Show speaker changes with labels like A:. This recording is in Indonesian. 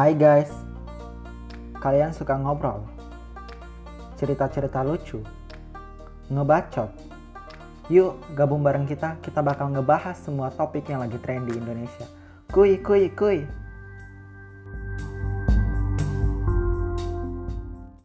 A: Hai guys, kalian suka ngobrol? Cerita-cerita lucu? Ngebacot? Yuk gabung bareng kita, kita bakal ngebahas semua topik yang lagi tren di Indonesia. Kuy, kuy, kuy!